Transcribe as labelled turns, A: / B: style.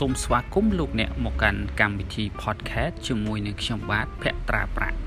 A: សូមស្វាគមន៍លោកអ្នកមកកាន់កម្មវិធី podcast ជាមួយនឹងខ្ញុំបាទភក្ត្រាប្រាក់